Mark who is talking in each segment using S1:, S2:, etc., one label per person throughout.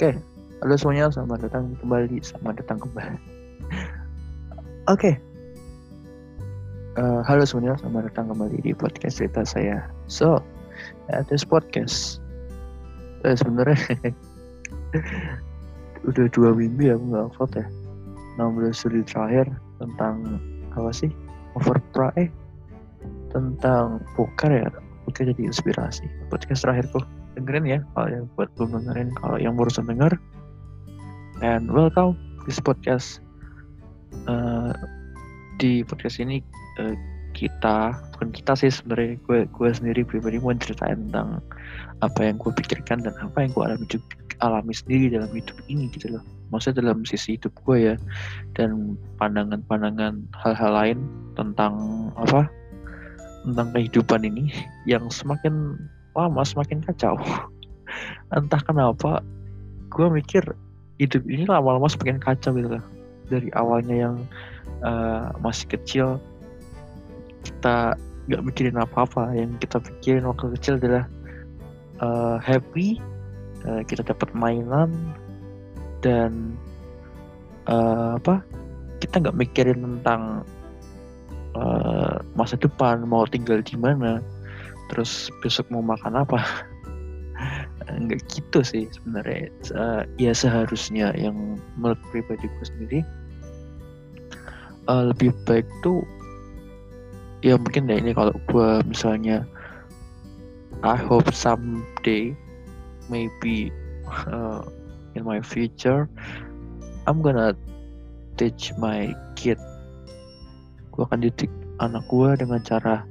S1: Oke, halo semuanya, selamat datang kembali, selamat datang kembali. Oke, uh, halo semuanya, selamat datang kembali di podcast cerita saya. So, at this podcast, eh, sebenarnya udah dua minggu ya nggak upload ya. 16 Juli terakhir tentang apa sih? Overpra eh tentang poker ya. Oke jadi inspirasi. Podcast terakhirku dengerin ya kalau yang buat belum dengerin kalau yang barusan denger and welcome this podcast. Uh, di podcast ini uh, kita bukan kita sih sebenarnya gue gue sendiri pribadi mau ceritain tentang apa yang gue pikirkan dan apa yang gue alami alami sendiri dalam hidup ini gitu loh. Maksudnya dalam sisi hidup gue ya dan pandangan-pandangan hal-hal lain tentang apa? Tentang kehidupan ini yang semakin lama semakin kacau. Entah kenapa gue mikir hidup ini lama-lama semakin kacau gitu lah dari awalnya yang uh, masih kecil kita nggak mikirin apa-apa. Yang kita pikirin waktu kecil adalah uh, happy uh, kita dapat mainan dan uh, apa kita nggak mikirin tentang uh, masa depan mau tinggal di mana terus besok mau makan apa? Nggak gitu sih sebenarnya. Uh, ya seharusnya yang menurut pribadi gue sendiri uh, lebih baik tuh ya mungkin deh ini kalau gue misalnya I hope someday maybe uh, in my future I'm gonna teach my kid. Gue akan didik anak gue dengan cara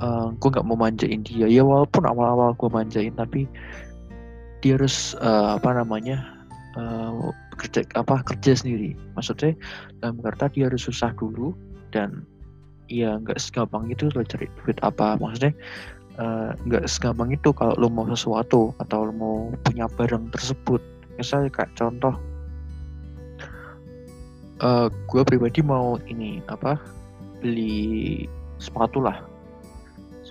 S1: uh, eh, gue nggak mau manjain dia. Ya walaupun awal-awal gue manjain tapi dia harus uh, apa namanya uh, kerja apa kerja sendiri. Maksudnya dalam kata dia harus susah dulu dan ya nggak segampang itu lo cari duit apa. Maksudnya nggak uh, segampang itu kalau lo mau sesuatu atau lo mau punya barang tersebut. Misalnya kayak contoh uh, gue pribadi mau ini apa beli sepatu lah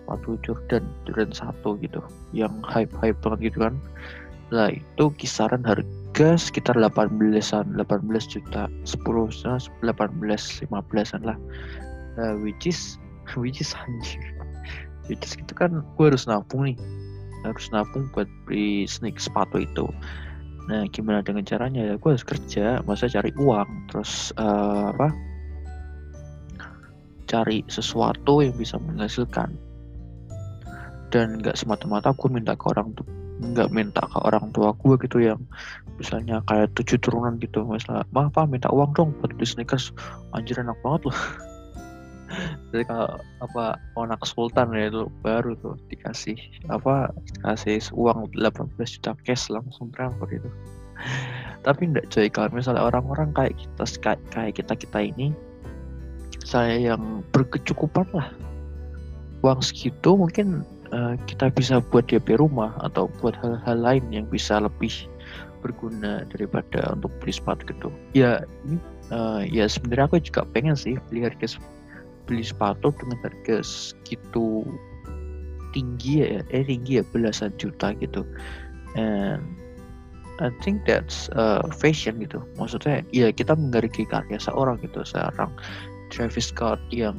S1: sepatu Jordan Jordan satu gitu yang hype hype banget gitu kan. Lah itu kisaran harga sekitar 18-an 18 juta 10 18 15-an lah. Nah, which is which is anjir. Which is itu kan gue harus nabung nih. Harus nabung buat beli sneak sepatu itu. Nah gimana dengan caranya? Ya gue harus kerja masa cari uang terus uh, apa? Cari sesuatu yang bisa menghasilkan dan nggak semata-mata gue minta ke orang nggak minta ke orang tua gue gitu yang misalnya kayak tujuh turunan gitu. Misalnya mah apa minta uang dong buat beli sneakers? Anjir enak banget loh. Jadi kalau apa anak sultan ya itu baru tuh dikasih apa kasih uang 18 juta cash langsung berangkat itu tapi enggak coy kalau misalnya orang-orang kayak kita kayak kita kita ini saya yang berkecukupan lah. Uang segitu mungkin uh, kita bisa buat DP rumah atau buat hal-hal lain yang bisa lebih berguna daripada untuk beli sepatu gitu. Ya, ini uh, ya sebenarnya aku juga pengen sih beli harga beli sepatu dengan harga segitu tinggi ya, eh tinggi ya belasan juta gitu. And I think that's uh, fashion gitu. Maksudnya ya kita menghargai karya seorang gitu, seorang Travis Scott yang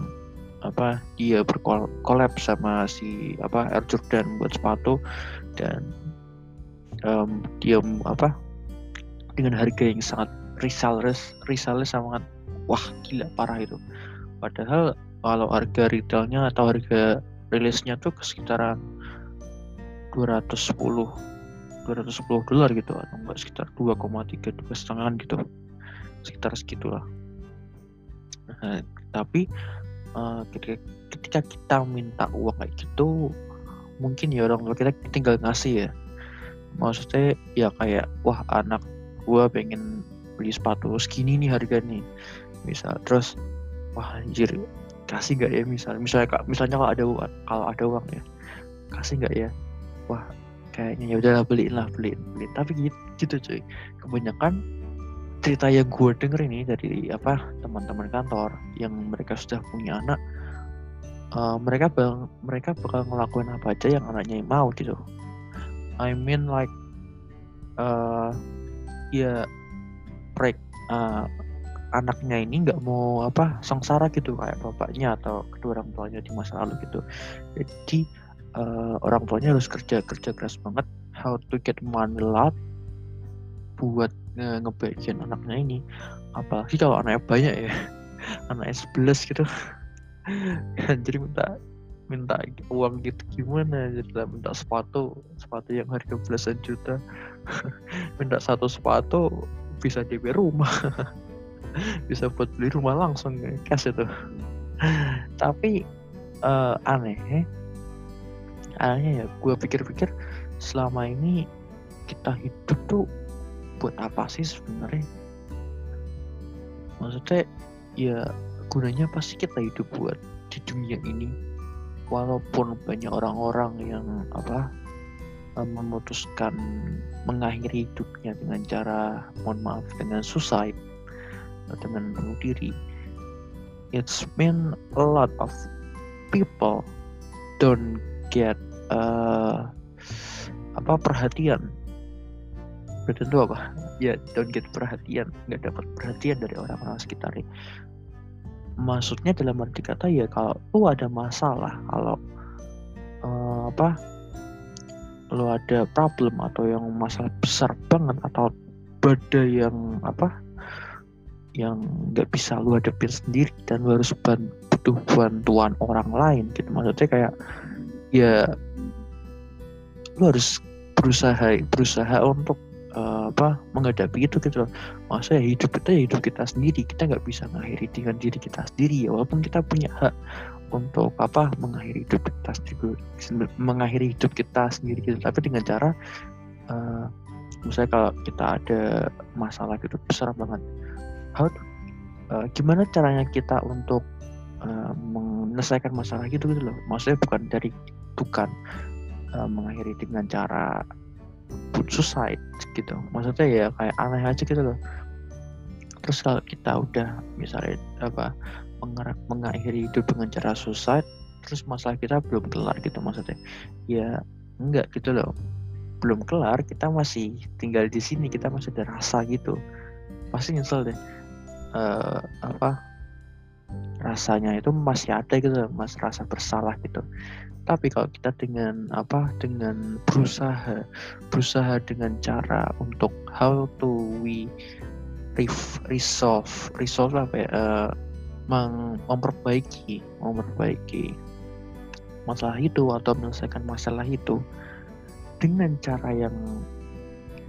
S1: apa dia berkolab sama si apa Air Jordan buat sepatu. Dan um, dia apa dengan harga yang sangat resellers resellers sangat wah gila parah itu. Padahal kalau harga retailnya atau harga rilisnya tuh sekitaran 210 210 dolar gitu atau enggak sekitar 2,3 dua setengah gitu. Sekitar segitulah. Nah, tapi uh, ketika, kita minta uang kayak gitu mungkin ya orang tua kita tinggal ngasih ya. Maksudnya ya kayak wah anak gua pengen beli sepatu segini nih harga nih. Misal terus wah anjir kasih gak ya? Misal misalnya misalnya kalau ada uang kalau ada uang ya kasih gak ya? Wah kayaknya ya udahlah beliin lah beliin beliin. Tapi gitu, gitu cuy. Kebanyakan cerita yang gue denger ini dari apa teman-teman kantor yang mereka sudah punya anak uh, mereka bang mereka bakal ngelakuin apa aja yang anaknya mau gitu. I mean like uh, ya proyek uh, anaknya ini nggak mau apa sengsara gitu kayak bapaknya atau kedua orang tuanya di masa lalu gitu. Jadi uh, orang tuanya harus kerja kerja keras banget how to get money lot buat nge ngebaikin anaknya ini. Apalagi kalau anaknya banyak ya. Anaknya 11 gitu. Jadi minta minta uang gitu gimana? Jadi minta sepatu sepatu yang harga belasan juta. Minta satu sepatu bisa DP rumah. Bisa buat beli rumah langsung cash itu. Tapi uh, aneh anehnya ya gue pikir-pikir selama ini kita hidup tuh buat apa sih sebenarnya? Maksudnya ya gunanya pasti kita hidup buat di dunia ini? Walaupun banyak orang-orang yang apa eh, memutuskan mengakhiri hidupnya dengan cara mohon maaf dengan suicide dengan bunuh diri. It's mean a lot of people don't get uh, apa perhatian tentu apa? Ya don't get perhatian. Nggak dapat perhatian dari orang-orang sekitarnya maksudnya dalam arti kata ya kalau lu ada masalah kalau uh, apa lu ada problem atau yang masalah besar banget atau badai yang apa yang nggak bisa lu hadapin sendiri dan lu harus butuh bantuan orang lain gitu. Maksudnya kayak ya lu harus berusaha berusaha untuk uh, apa menghadapi itu gitu loh. Maksudnya hidup kita ya hidup kita sendiri. Kita nggak bisa mengakhiri dengan diri kita sendiri ya. Walaupun kita punya hak untuk apa mengakhiri hidup kita sendiri mengakhiri hidup kita sendiri gitu. Tapi dengan cara uh, misalnya kalau kita ada masalah gitu besar banget. How uh, gimana caranya kita untuk uh, menyelesaikan masalah gitu gitu loh. Maksudnya bukan dari bukan uh, mengakhiri dengan cara suicide gitu. Maksudnya ya kayak aneh aja gitu loh. Terus kalau kita udah misalnya apa mengakhiri hidup dengan cara suicide terus masalah kita belum kelar gitu maksudnya. Ya enggak gitu loh. Belum kelar kita masih tinggal di sini kita masih ada rasa gitu. Pasti nyesel deh. Uh, apa rasanya itu masih ada gitu mas rasa bersalah gitu. Tapi kalau kita dengan apa dengan berusaha berusaha dengan cara untuk how to we resolve resolve apa ya uh, memperbaiki memperbaiki masalah itu atau menyelesaikan masalah itu dengan cara yang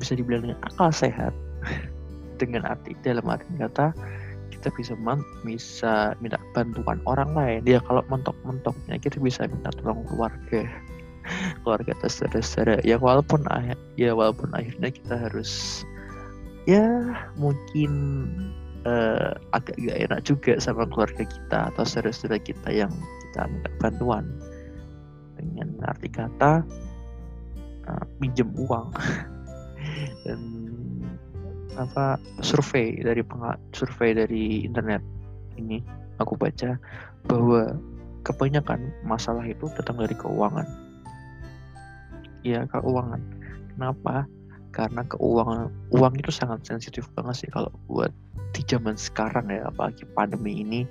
S1: bisa dibilang dengan akal sehat dengan arti dalam arti kata kita bisa bisa minta bantuan orang lain. Ya kalau mentok-mentoknya kita bisa minta tolong keluarga. Keluarga saudara-saudara. Ya walaupun ya walaupun akhirnya kita harus ya mungkin uh, agak gak enak juga sama keluarga kita atau saudara-saudara kita yang kita minta bantuan. Dengan arti kata uh, pinjam uang. Dan apa survei dari survei dari internet ini aku baca bahwa kebanyakan masalah itu datang dari keuangan. Ya keuangan. Kenapa? Karena keuangan uang itu sangat sensitif banget sih kalau buat di zaman sekarang ya apalagi pandemi ini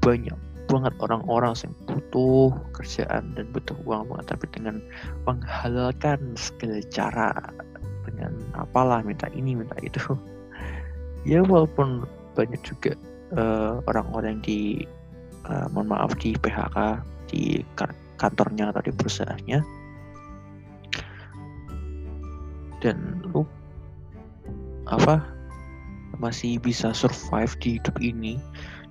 S1: banyak banget orang-orang yang butuh kerjaan dan butuh uang banget tapi dengan menghalalkan segala cara dengan apalah minta ini minta itu. Ya walaupun banyak juga uh, orang-orang di uh, mohon maaf di PHK di kantornya atau di perusahaannya. Dan lu apa masih bisa survive di hidup ini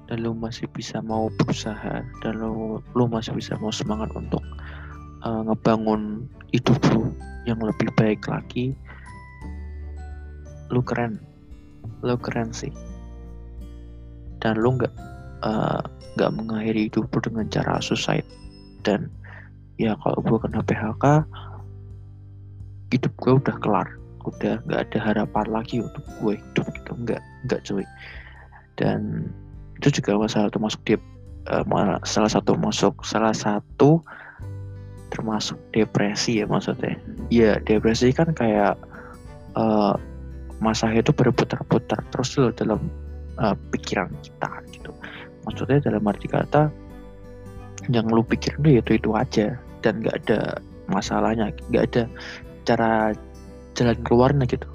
S1: dan lu masih bisa mau berusaha dan lu, lu masih bisa mau semangat untuk uh, ngebangun hidup lu yang lebih baik lagi lu keren. Lu keren sih. Dan lu nggak eh, nggak uh, mengakhiri hidup lu dengan cara suicide. Dan ya kalau gue kena PHK hidup gue udah kelar. Udah nggak ada harapan lagi untuk gue hidup gitu. Nggak nggak cuy. Dan itu juga masalah satu masuk di uh, salah satu masuk salah satu termasuk depresi ya maksudnya. Ya depresi kan kayak uh, masa itu berputar-putar terus loh dalam uh, pikiran kita gitu. Maksudnya dalam arti kata yang lu pikirin itu itu aja dan nggak ada masalahnya nggak ada cara jalan keluarnya gitu.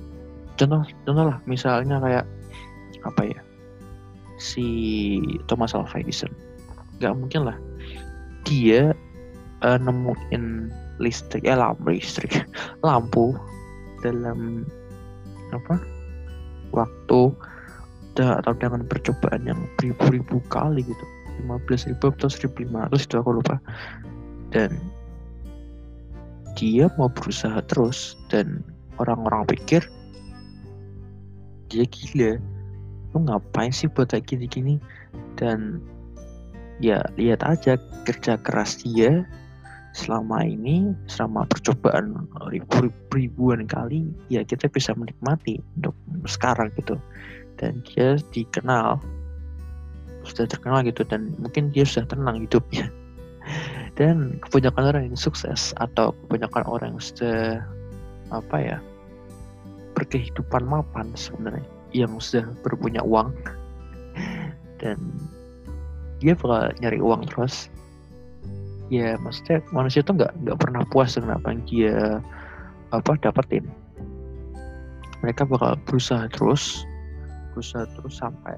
S1: Contoh contoh lah misalnya kayak apa ya si Thomas Alva Edison. Nggak mungkin lah dia uh, nemuin listrik eh lampu listrik lampu dalam apa? Waktu atau dengan percobaan yang ribu-ribu kali gitu. 15 ribu atau 1500 itu aku lupa. Dan dia mau berusaha terus dan orang-orang pikir dia gila lu ngapain sih buat kayak gini-gini? Dan ya lihat aja kerja keras dia selama ini selama percobaan ribu ribuan kali ya kita bisa menikmati untuk sekarang gitu. Dan dia dikenal sudah terkenal gitu dan mungkin dia sudah tenang hidupnya. Dan kebanyakan orang yang sukses atau kebanyakan orang yang sudah apa ya berkehidupan mapan sebenarnya yang sudah berpunya uang. Dan dia bakal nyari uang terus ya maksudnya manusia tuh nggak nggak pernah puas dengan apa yang dia apa dapetin. Mereka bakal berusaha terus berusaha terus sampai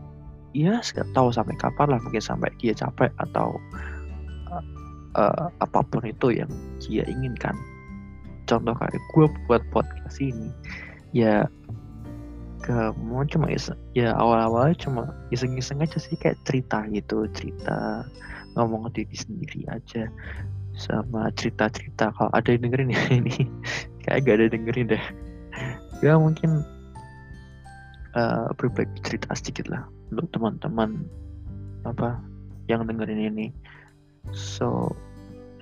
S1: ya nggak tahu sampai kapan lah mungkin sampai dia capek atau uh, uh, apa pun itu yang dia inginkan. Contoh kayak gue buat podcast ini ya kamu cuma iseng ya awal-awalnya cuma iseng-iseng aja sih kayak cerita gitu cerita ngomong diri sendiri aja sama cerita-cerita. Kalau ada yang dengerin ya ini kayak gak ada yang dengerin deh. Ya mungkin uh, cerita sedikit lah untuk teman-teman apa yang dengerin ini. So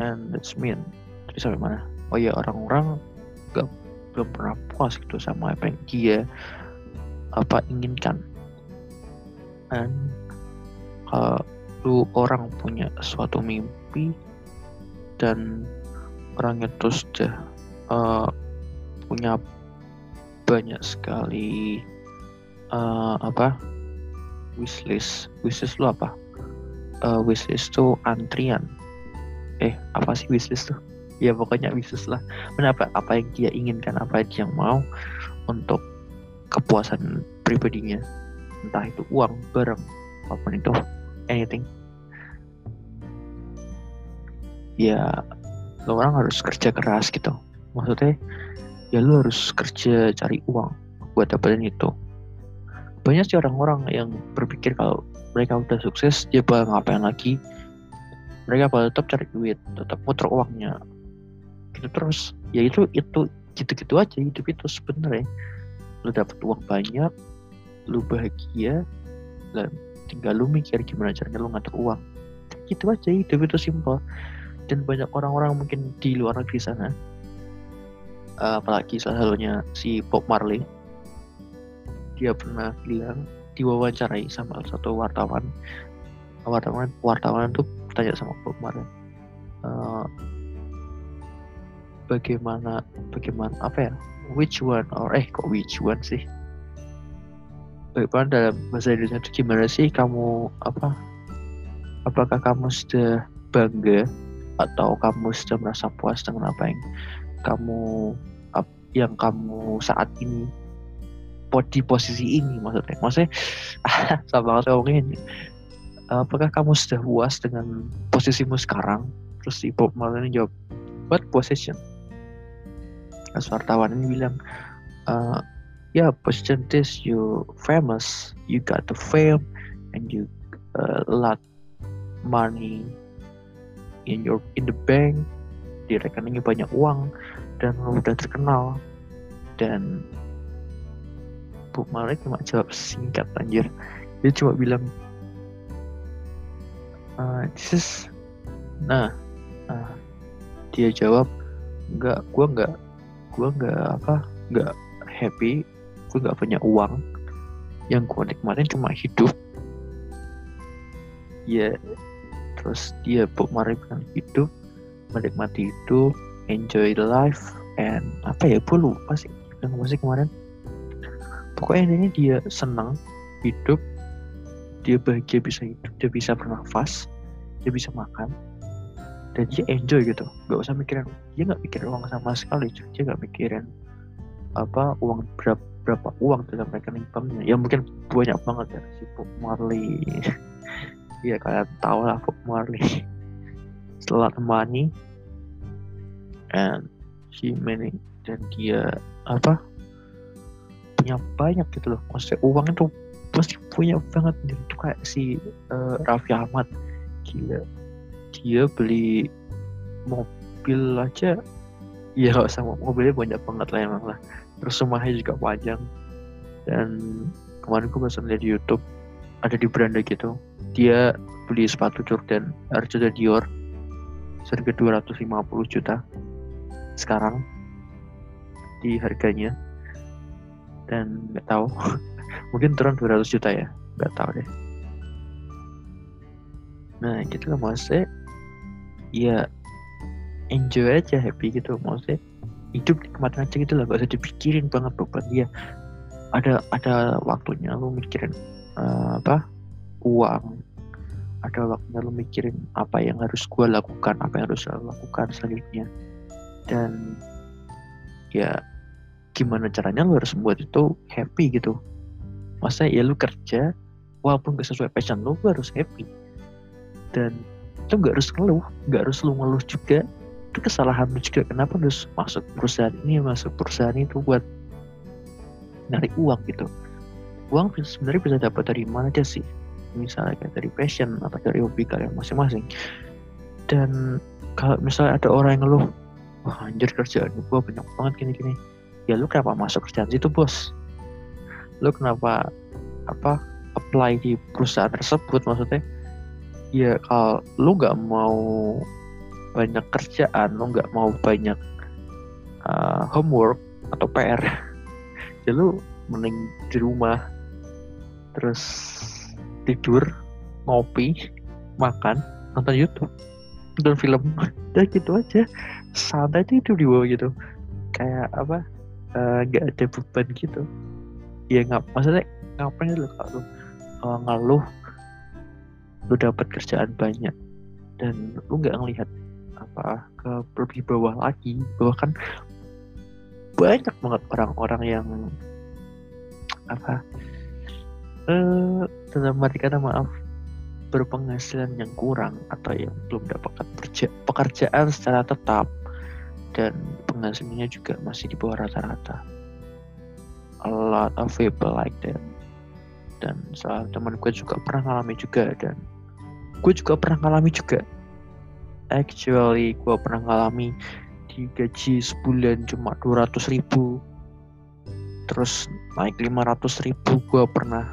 S1: and that's mean terus sampai mana? Oh ya orang-orang gak belum pernah puas gitu sama apa yang dia apa inginkan. Dan kalau lu orang punya suatu mimpi dan orang itu sudah uh, punya banyak sekali uh, apa wishlist. Wishlist lu apa? Uh, wishlist tuh antrian. Eh apa sih wishlist tuh? Ya pokoknya wishlist lah. Kenapa? Apa yang dia inginkan? Apa yang mau untuk kepuasan pribadinya. Entah itu uang barang apa pun itu. Anything. Ya lo orang harus kerja keras gitu. Maksudnya ya lo harus kerja cari uang buat dapetin itu. Banyak sih orang-orang yang berpikir kalau mereka udah sukses dia bakal ngapain lagi? Mereka bakal tetap cari duit tetap muter uangnya. Gitu terus. Ya itu itu gitu-gitu aja hidup itu sebenarnya lu dapat uang banyak lu bahagia dan tinggal lu mikir gimana caranya lu ngatur uang. Gitu aja hidup itu simpel. Dan banyak orang-orang mungkin di luar negeri sana uh, apalagi salah satunya si Bob Marley dia pernah bilang diwawancarai sama satu wartawan. Wartawan wartawan tuh tanya sama Bob Marley uh, bagaimana bagaimana apa ya which one? Or eh kok which one sih? Bagaimana dalam bahasa Indonesia itu gimana sih? Kamu apa? Apakah kamu sudah bangga? Atau kamu sudah merasa puas dengan apa yang kamu yang kamu saat ini di posisi ini maksudnya? Maksudnya sama banget ngomongin apakah kamu sudah puas dengan posisimu sekarang? Terus Bob Marley jawab what position Terus wartawan ini bilang uh, ya yeah, position you famous you got the fame and you uh, lot money in your in the bank di rekeningnya banyak uang dan lo udah terkenal. Dan Bu Malik cuma jawab singkat anjir. Dia cuma bilang uh, this is nah uh, dia jawab nggak gue nggak gue nggak apa nggak happy gue nggak punya uang. Yang gue nikmatin cuma hidup. Ya terus dia bilang hidup menikmati hidup enjoy life and apa ya gue lupa sih yang masih kemarin. Pokoknya ini dia senang hidup dia bahagia bisa hidup dia bisa bernafas dia bisa makan dan dia enjoy gitu. Nggak usah mikirin dia nggak mikirin uang sama sekali dia nggak mikirin apa uang berapa berapa uang dalam rekening banknya. Ya mungkin banyak banget ya si Bob Marley. Ya kalian tahu lah Bob Marley. Setelah money and he many dan dia apa punya banyak gitu loh. Maksudnya uang itu pasti punya banget. Itu kayak si uh, Raffi Ahmad. Gila dia beli mobil aja. Ya usah mobilnya banyak banget lah emang lah. Terus rumahnya juga panjang. Dan kemarin gue baru lihat di YouTube ada di beranda gitu. Dia beli sepatu Jordan Jordan Dior seharga 250 juta. Sekarang di harganya. Dan nggak tahu mungkin turun 200 juta ya. Nggak tahu deh. Nah gitu lah maksudnya ya enjoy aja happy gitu. Maksudnya hidup nikmatin aja gitu lah gak usah dipikirin banget beban dia. Ada ada waktunya lu mikirin uh, apa uang. Ada waktunya lu mikirin apa yang harus gue lakukan apa yang harus lo lakukan selanjutnya. Dan ya gimana caranya lu harus buat itu happy gitu. Masa ya lu kerja walaupun gak sesuai passion lu, lu harus happy. Dan lu gak harus ngeluh gak harus lu ngeluh juga. Itu kesalahan lu juga. Kenapa harus masuk perusahaan ini masuk perusahaan itu buat nyari uang gitu? Uang sebenarnya bisa dapat dari mana aja sih? Misalnya kayak dari passion atau dari hobi kalian masing-masing. Dan kalau misalnya ada orang yang ngeluh wah anjir kerjaan gue banyak banget gini-gini. Ya lu kenapa masuk kerjaan situ bos? Lu kenapa apa apply di perusahaan tersebut maksudnya ya kalau lu nggak mau banyak kerjaan lu nggak mau banyak uh, homework atau PR ya lu mending di rumah. Terus tidur ngopi makan nonton YouTube nonton film. Udah gitu aja. Santai itu di bawah gitu. Kayak apa Eh, nggak uh, ada beban gitu. Ya nggak maksudnya ngapain lu kalau uh, ngeluh lu dapat kerjaan banyak. Dan lu nggak ngelihat apa ke lebih bawah lagi. Bahwa kan banyak banget orang-orang yang apa eh dalam arti kata maaf berpenghasilan yang kurang atau yang belum dapatkan pekerjaan secara tetap dan penghasilannya juga masih di bawah rata-rata. A lot of people like that. Dan salah teman gue juga pernah ngalami juga dan gue juga pernah ngalami juga. Actually gue pernah ngalami di gaji sebulan cuma 200 ribu. Terus naik 500 ribu gue pernah.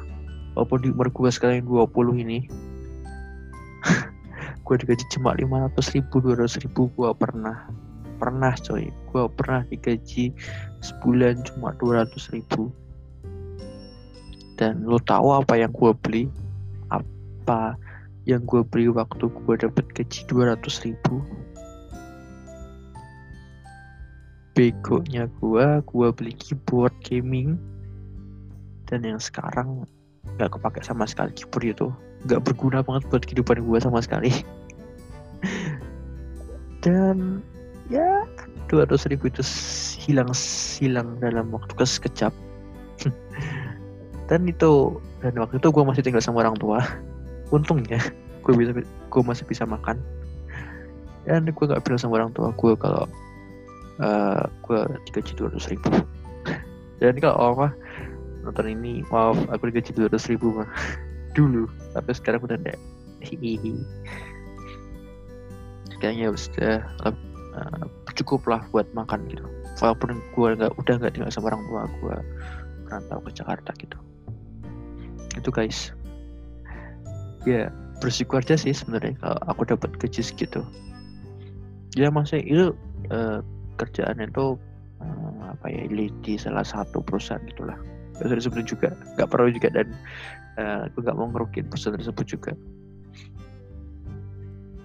S1: Walaupun di umur gue sekarang 20 ini. Gue digaji cuma 500 ribu 200 ribu gue pernah. Pernah coy. Gue pernah digaji sebulan cuma 200 ribu. Dan lo tahu apa yang gue beli? Apa yang gue beli waktu gue dapet gaji 200 ribu. Begonya gue gue beli keyboard gaming. Dan yang sekarang nggak kepake sama sekali keyboard itu. Nggak berguna banget buat kehidupan gue sama sekali. Dan ya 200 ribu itu hilang hilang dalam waktu sekejap. Dan itu dan waktu itu gue masih tinggal sama orang tua untungnya gue bisa gue masih bisa makan. Dan gue gak bilang sama orang tua gue kalau uh, gue digaji 200 ribu. Dan kalau apa nonton ini maaf aku digaji 200 ribu mah. Dulu tapi sekarang udah enggak hihihi. Kayaknya sudah uh, cukup lah buat makan gitu. Walaupun gue nggak udah nggak tinggal sama orang tua gue merantau ke Jakarta gitu. Itu guys ya bersyukur aja sih sebenarnya kalau aku dapat gaji segitu. Ya masih itu uh, kerjaan itu uh, apa ya di salah satu perusahaan gitulah. Sudah disebut juga nggak perlu juga dan uh, gue nggak mau ngerukin perusahaan tersebut juga.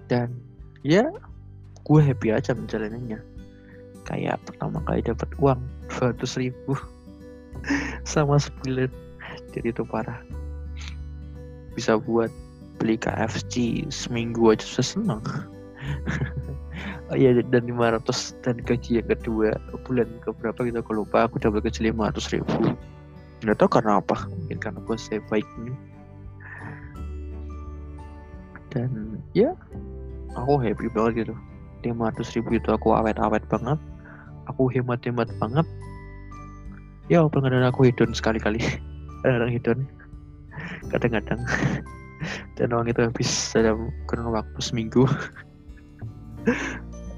S1: Dan ya gue happy aja menjalaninya kayak pertama kali dapat uang 200 ribu sama sembilan jadi itu parah. Bisa buat beli KFC seminggu aja sudah senang oh iya dan 500 dan gaji yang kedua bulan keberapa gitu aku lupa. Aku dapat gaji 500 ribu. Nggak tahu karena apa. Mungkin karena saya baik ini. Dan ya aku happy banget gitu. 500 ribu itu aku awet-awet banget. Aku hemat-hemat banget. Ya kadang aku hedon sekali-kali. Kadang-kadang. Hedon kadang-kadang dan uang itu habis dalam kurun waktu seminggu.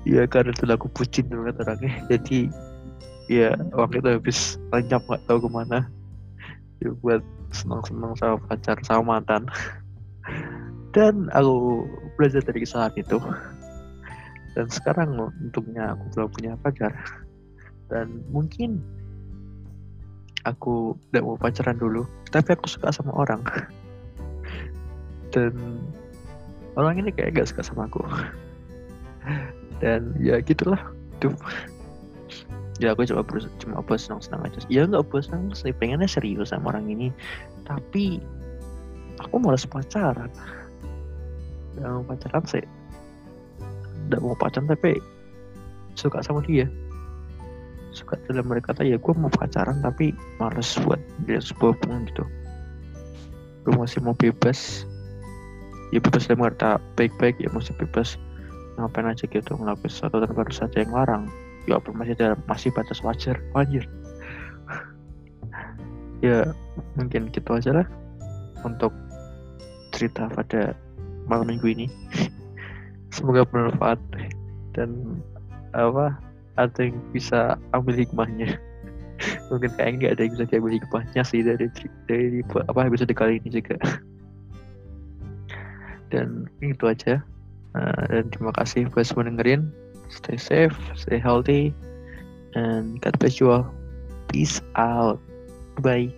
S1: Ya karena itu aku pucin banget orangnya. Jadi ya uang itu habis lenyap nggak tahu ke mana. Ya buat senang-senang sama pacar sama mantan. Dan aku belajar dari kesalahan itu. Dan sekarang untungnya aku belum punya pacar. Dan mungkin aku tidak mau pacaran dulu. Tapi aku suka sama orang dan orang ini kayak gak suka sama aku. Dan ya gitulah. Tuh ya aku cuma berusaha, cuma apa senang senang aja. Ya nggak senang sih pengennya serius sama orang ini. Tapi aku malas pacaran. Nggak mau pacaran sih. Nggak mau pacaran tapi suka sama dia. Suka dalam mereka. Kata ya gue mau pacaran tapi males buat dia sebuah pun gitu. Gue masih mau bebas ya bebas dalam kata baik-baik ya masih bebas. Ngapain aja gitu ngelakuin sesuatu dan baru saja yang larang? Ya apa masih ada masih batas wajar wajar. Ya mungkin gitu aja lah untuk cerita pada malam minggu ini. Semoga bermanfaat dan apa ada yang bisa ambil hikmahnya. Mungkin kayaknya nggak ada yang bisa diambil hikmahnya sih dari dari apa bisa dikali ini juga dan itu aja. Uh, dan terima kasih buat semua dengerin. Stay safe stay healthy and God bless you all. Peace out. Bye